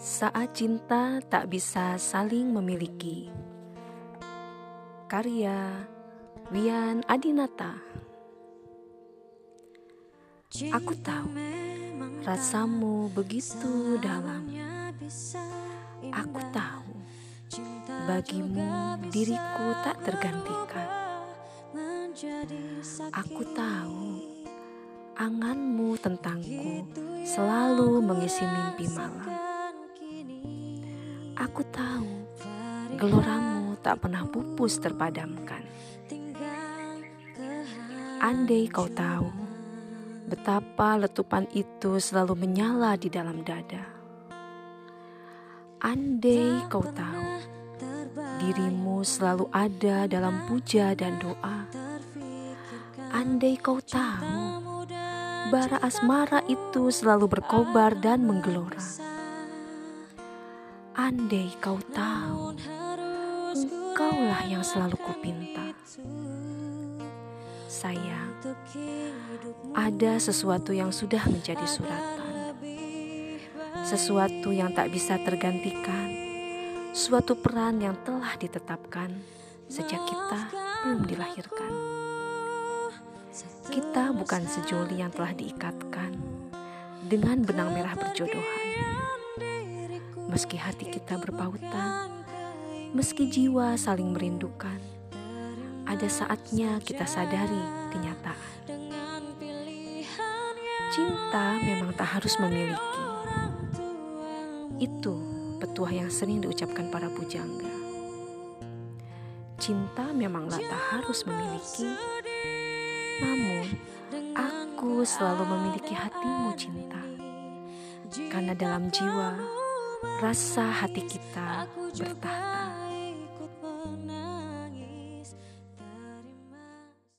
Saat cinta tak bisa saling memiliki. Karya Wian Adinata. Aku tahu rasamu begitu dalam. Aku tahu bagimu diriku tak tergantikan. Aku tahu anganmu tentangku selalu mengisi mimpi malam. Aku tahu geloramu tak pernah pupus terpadamkan. Andai kau tahu betapa letupan itu selalu menyala di dalam dada. Andai kau tahu dirimu selalu ada dalam puja dan doa. Andai kau tahu bara asmara itu selalu berkobar dan menggelora Andai kau tahu, engkaulah yang selalu kupinta. Sayang, ada sesuatu yang sudah menjadi suratan. Sesuatu yang tak bisa tergantikan. Suatu peran yang telah ditetapkan sejak kita belum dilahirkan. Kita bukan sejoli yang telah diikatkan dengan benang merah berjodohan meski hati kita berpautan, meski jiwa saling merindukan, ada saatnya kita sadari kenyataan. Cinta memang tak harus memiliki. Itu petuah yang sering diucapkan para pujangga. Cinta memanglah tak harus memiliki. Namun, aku selalu memiliki hatimu cinta. Karena dalam jiwa rasa hati kita bertahta.